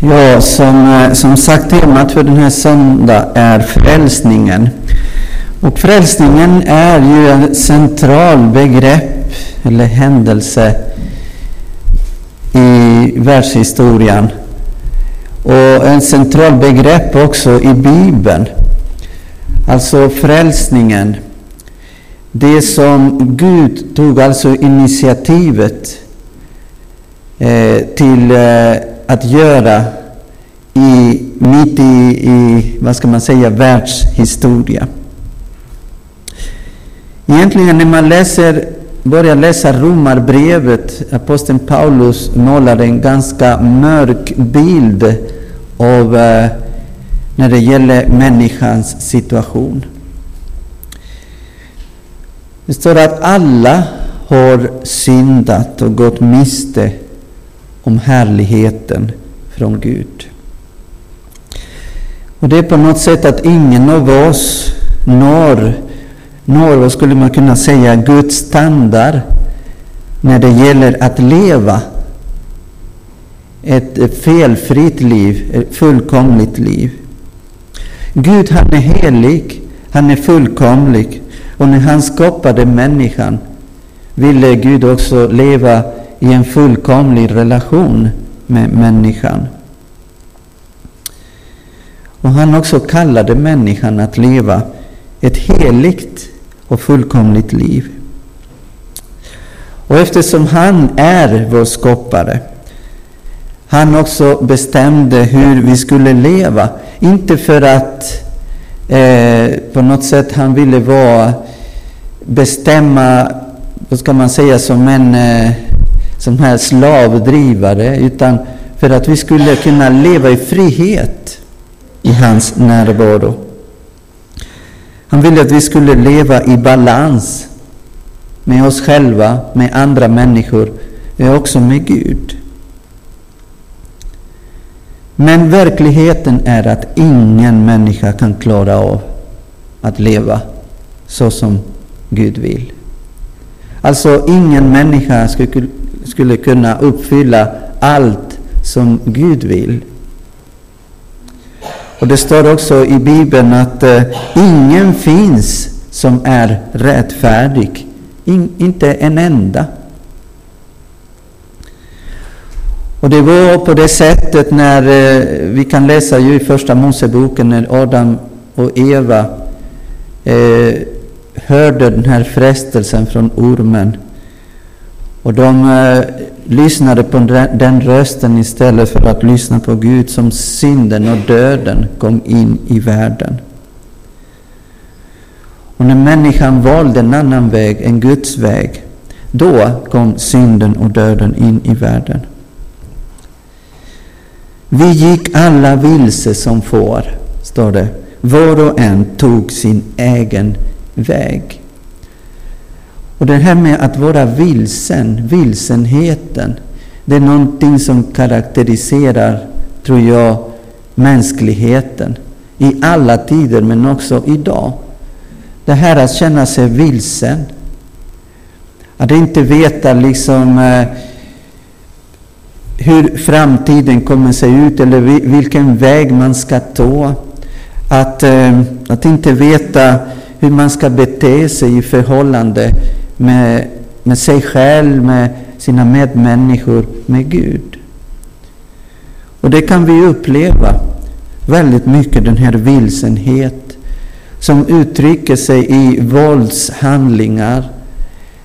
Ja, som, eh, som sagt, temat för den här söndagen är frälsningen. Och frälsningen är ju ett centralt begrepp eller händelse i världshistorien. Och ett centralt begrepp också i Bibeln. Alltså frälsningen. Det som Gud tog alltså initiativet eh, till eh, att göra i, mitt i, i, vad ska man säga, världshistoria. Egentligen när man läser, börjar läsa Romarbrevet, aposteln Paulus målar en ganska mörk bild av eh, när det gäller människans situation. Det står att alla har syndat och gått miste om härligheten från Gud. Och det är på något sätt att ingen av oss når, når vad skulle man kunna säga, Guds standard när det gäller att leva ett felfritt liv, ett fullkomligt liv. Gud han är helig, han är fullkomlig och när han skapade människan ville Gud också leva i en fullkomlig relation med människan. Och han också kallade människan att leva ett heligt och fullkomligt liv. Och eftersom han är vår skapare, han också bestämde hur vi skulle leva. Inte för att eh, på något sätt han ville vara, bestämma, vad ska man säga, som en eh, som här slavdrivare, utan för att vi skulle kunna leva i frihet i hans närvaro. Han ville att vi skulle leva i balans med oss själva, med andra människor och också med Gud. Men verkligheten är att ingen människa kan klara av att leva så som Gud vill. Alltså ingen människa skulle, skulle kunna uppfylla allt som Gud vill. Och det står också i Bibeln att eh, ingen finns som är rättfärdig. In, inte en enda. Och det var på det sättet när eh, vi kan läsa ju i Första Moseboken när Adam och Eva eh, hörde den här frestelsen från ormen. Och de eh, lyssnade på den, den rösten istället för att lyssna på Gud som synden och döden kom in i världen. Och när människan valde en annan väg än Guds väg, då kom synden och döden in i världen. Vi gick alla vilse som får, står det. Var och en tog sin egen väg. Och det här med att vara vilsen, vilsenheten, det är någonting som karaktäriserar, tror jag, mänskligheten i alla tider men också idag. Det här att känna sig vilsen. Att inte veta liksom eh, hur framtiden kommer se ut eller vilken väg man ska ta. Att, eh, att inte veta hur man ska bete sig i förhållande med, med sig själv, med sina medmänniskor, med Gud. Och det kan vi uppleva väldigt mycket, den här vilsenhet som uttrycker sig i våldshandlingar,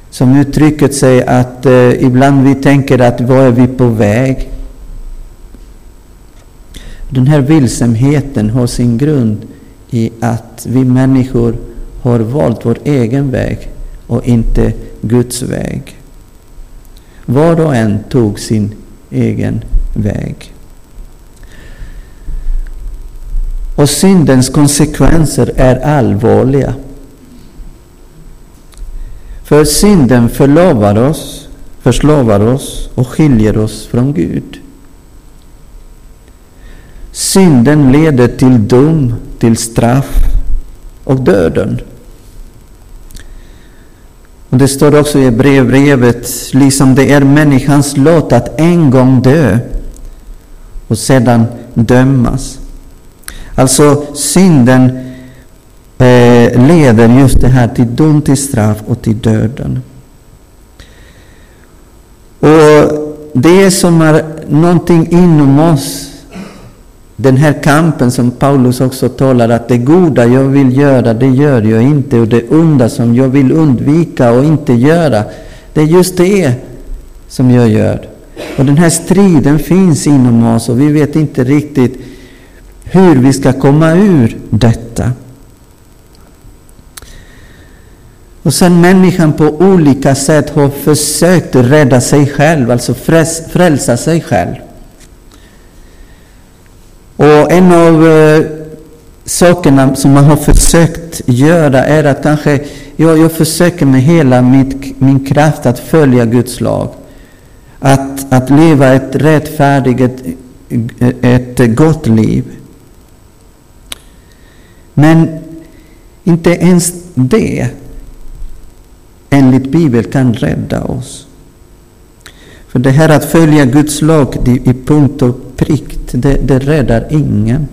som uttrycker sig att eh, ibland vi tänker att var är vi på väg? Den här vilsenheten har sin grund i att vi människor har valt vår egen väg och inte Guds väg. Var och en tog sin egen väg. Och syndens konsekvenser är allvarliga. För synden förlovar oss, förslavar oss och skiljer oss från Gud. Synden leder till dom, till straff och döden. Och det står också i brevbrevet, liksom det är människans lott att en gång dö. och sedan dömas. Alltså synden eh, leder just det här till dom, till straff och till döden. Och det som är någonting inom oss, den här kampen som Paulus också talar att det goda jag vill göra, det gör jag inte och det onda som jag vill undvika och inte göra, det är just det som jag gör. Och den här striden finns inom oss och vi vet inte riktigt hur vi ska komma ur detta. Och sen människan på olika sätt har försökt rädda sig själv, alltså frälsa sig själv. En av eh, sakerna som man har försökt göra är att kanske, ja, jag försöker med hela mitt, min kraft att följa Guds lag. Att, att leva ett rättfärdigt, ett, ett gott liv. Men inte ens det enligt Bibeln kan rädda oss. För det här att följa Guds lag i punkt och prick, det, det räddar ingen.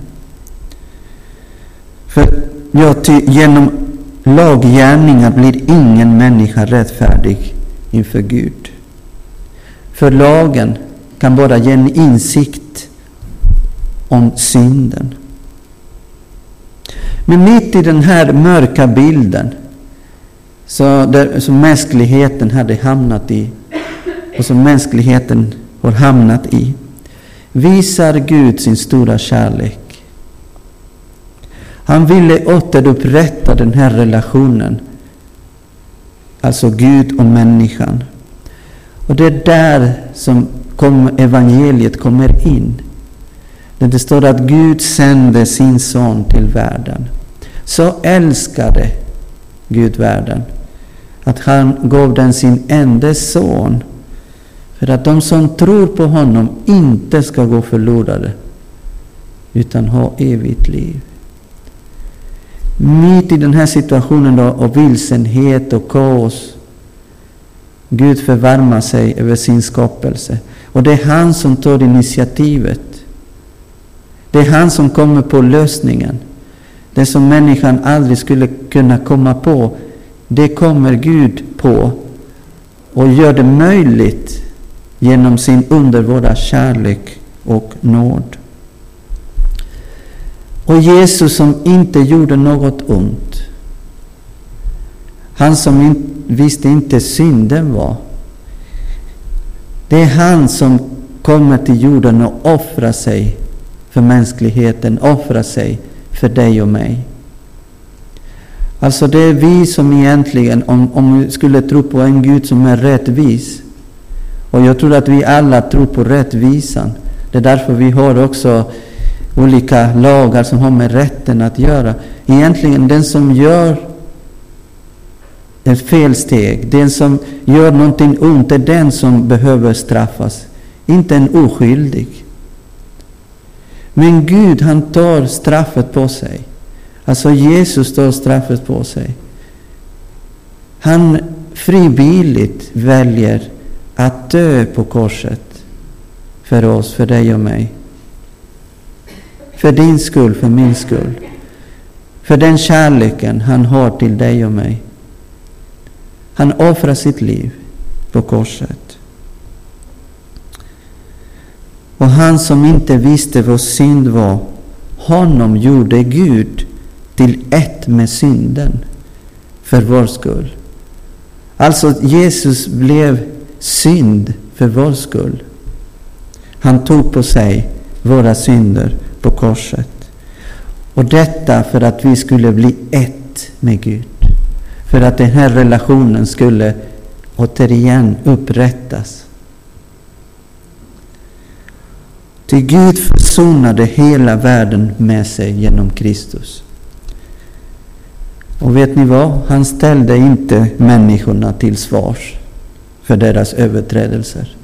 För ja, ty, genom laggärningar blir ingen människa rättfärdig inför Gud. För lagen kan bara ge en insikt om synden. Men mitt i den här mörka bilden så där, som mänskligheten hade hamnat i och som mänskligheten har hamnat i visar Gud sin stora kärlek. Han ville återupprätta den här relationen, alltså Gud och människan. Och det är där som kom, evangeliet kommer in. Där det står att Gud sände sin son till världen. Så älskade Gud världen att han gav den sin enda son för att de som tror på honom inte ska gå förlorade utan ha evigt liv. Mitt i den här situationen då, av vilsenhet och kaos Gud förvärmar sig över sin skapelse. Och det är han som tar initiativet. Det är han som kommer på lösningen. Det som människan aldrig skulle kunna komma på det kommer Gud på och gör det möjligt genom sin underbara kärlek och nåd. Och Jesus som inte gjorde något ont. Han som in, visste inte synden var. Det är han som kommer till jorden och offrar sig för mänskligheten, offrar sig för dig och mig. Alltså det är vi som egentligen, om, om vi skulle tro på en Gud som är rättvis, och jag tror att vi alla tror på rättvisan. Det är därför vi har också olika lagar som har med rätten att göra. Egentligen den som gör ett felsteg, den som gör någonting ont, är den som behöver straffas, inte en oskyldig. Men Gud, han tar straffet på sig. Alltså Jesus tar straffet på sig. Han frivilligt väljer att dö på korset för oss, för dig och mig. För din skull, för min skull. För den kärleken han har till dig och mig. Han offrar sitt liv på korset. Och han som inte visste vad synd var, honom gjorde Gud till ett med synden för vår skull. Alltså Jesus blev synd för vår skull. Han tog på sig våra synder på korset. Och detta för att vi skulle bli ett med Gud. För att den här relationen skulle återigen upprättas. Till Gud försonade hela världen med sig genom Kristus. Och vet ni vad? Han ställde inte människorna till svars för deras överträdelser.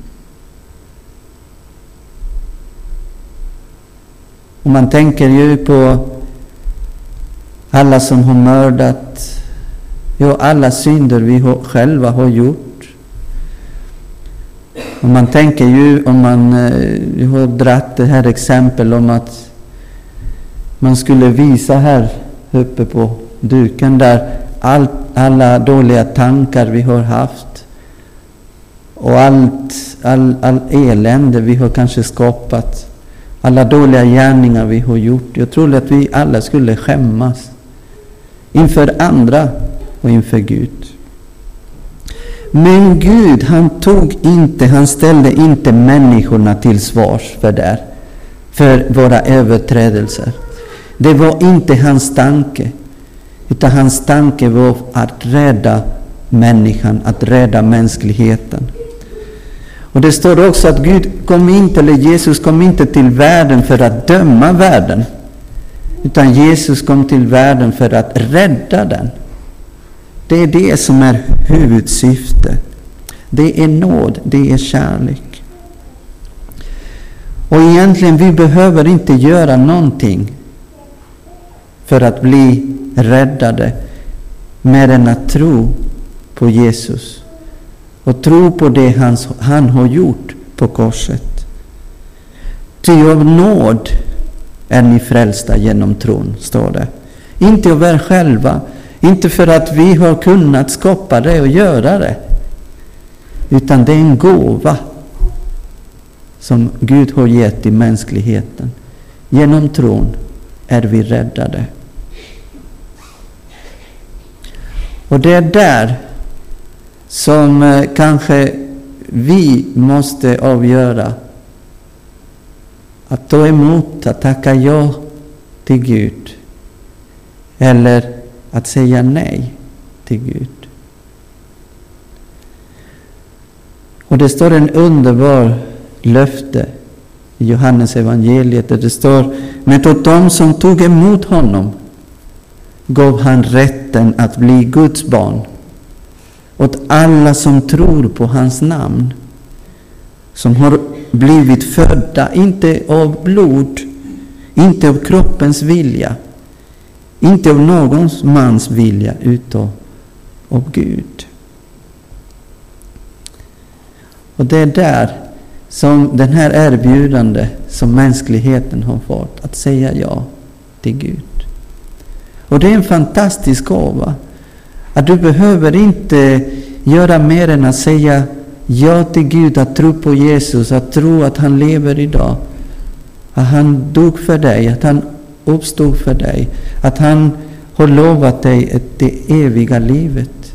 Och man tänker ju på alla som har mördat, ja, alla synder vi själva har gjort. Och man tänker ju, om man eh, har dratt det här exempel om att man skulle visa här uppe på duken där all, alla dåliga tankar vi har haft och allt, all, all elände vi har kanske skapat, alla dåliga gärningar vi har gjort. Jag tror att vi alla skulle skämmas inför andra och inför Gud. Men Gud, han tog inte, han ställde inte människorna till svars för det, för våra överträdelser. Det var inte hans tanke, utan hans tanke var att rädda människan, att rädda mänskligheten. Och det står också att Gud kom inte, eller Jesus kom inte till världen för att döma världen, utan Jesus kom till världen för att rädda den. Det är det som är huvudsyftet. Det är nåd, det är kärlek. Och egentligen, vi behöver inte göra någonting för att bli räddade mer än att tro på Jesus och tro på det han, han har gjort på korset. Ty av nåd är ni frälsta genom tron, står det. Inte av er själva, inte för att vi har kunnat skapa det och göra det, utan det är en gåva som Gud har gett i mänskligheten. Genom tron är vi räddade. Och det är där som eh, kanske vi måste avgöra. Att ta emot, att tacka ja till Gud. Eller att säga nej till Gud. Och det står en underbar löfte i Johannes evangeliet där det står Men åt dem som tog emot honom gav han rätten att bli Guds barn åt alla som tror på hans namn, som har blivit födda, inte av blod, inte av kroppens vilja, inte av någon mans vilja, utan av Gud. Och det är där som den här erbjudande som mänskligheten har fått, att säga ja till Gud. Och det är en fantastisk gåva. Att du behöver inte göra mer än att säga ja till Gud, att tro på Jesus, att tro att han lever idag. Att han dog för dig, att han uppstod för dig, att han har lovat dig det eviga livet.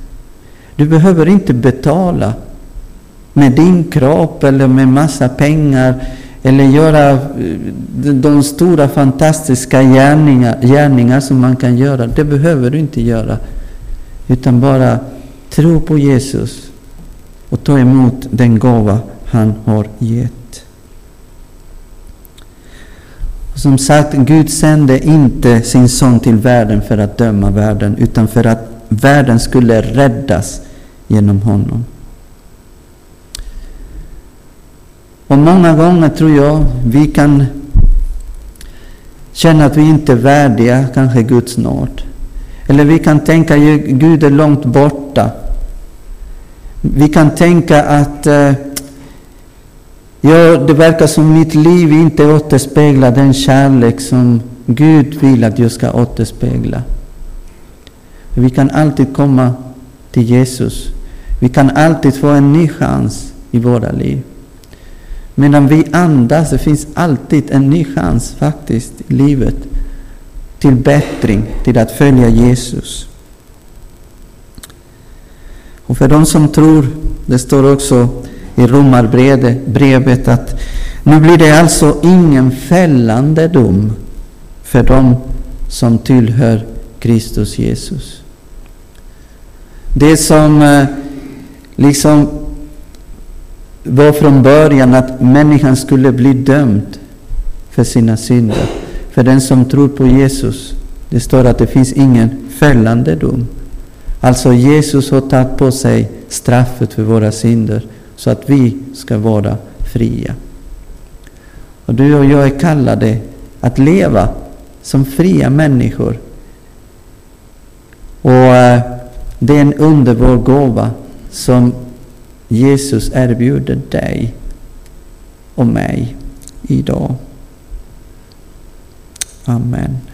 Du behöver inte betala med din kropp eller med massa pengar eller göra eh, de stora fantastiska gärningar, gärningar som man kan göra. Det behöver du inte göra. Utan bara tro på Jesus och ta emot den gåva han har gett. Som sagt, Gud sände inte sin son till världen för att döma världen, utan för att världen skulle räddas genom honom. Och många gånger tror jag vi kan känna att vi inte är värdiga kanske Guds nåd. Eller vi kan tänka att Gud är långt borta. Vi kan tänka att eh, ja, det verkar som mitt liv inte återspeglar den kärlek som Gud vill att jag ska återspegla. Vi kan alltid komma till Jesus. Vi kan alltid få en ny chans i våra liv. Medan vi andas, det finns alltid en ny chans faktiskt i livet till bättring, till att följa Jesus. Och för de som tror, det står också i Romarbrevet att nu blir det alltså ingen fällande dom för dem som tillhör Kristus Jesus. Det som eh, liksom var från början att människan skulle bli dömd för sina synder. För den som tror på Jesus, det står att det finns ingen fällande dom. Alltså Jesus har tagit på sig straffet för våra synder så att vi ska vara fria. Och du och jag är kallade att leva som fria människor. Och eh, det är en underbar gåva som Jesus erbjuder dig och mig idag. Amen.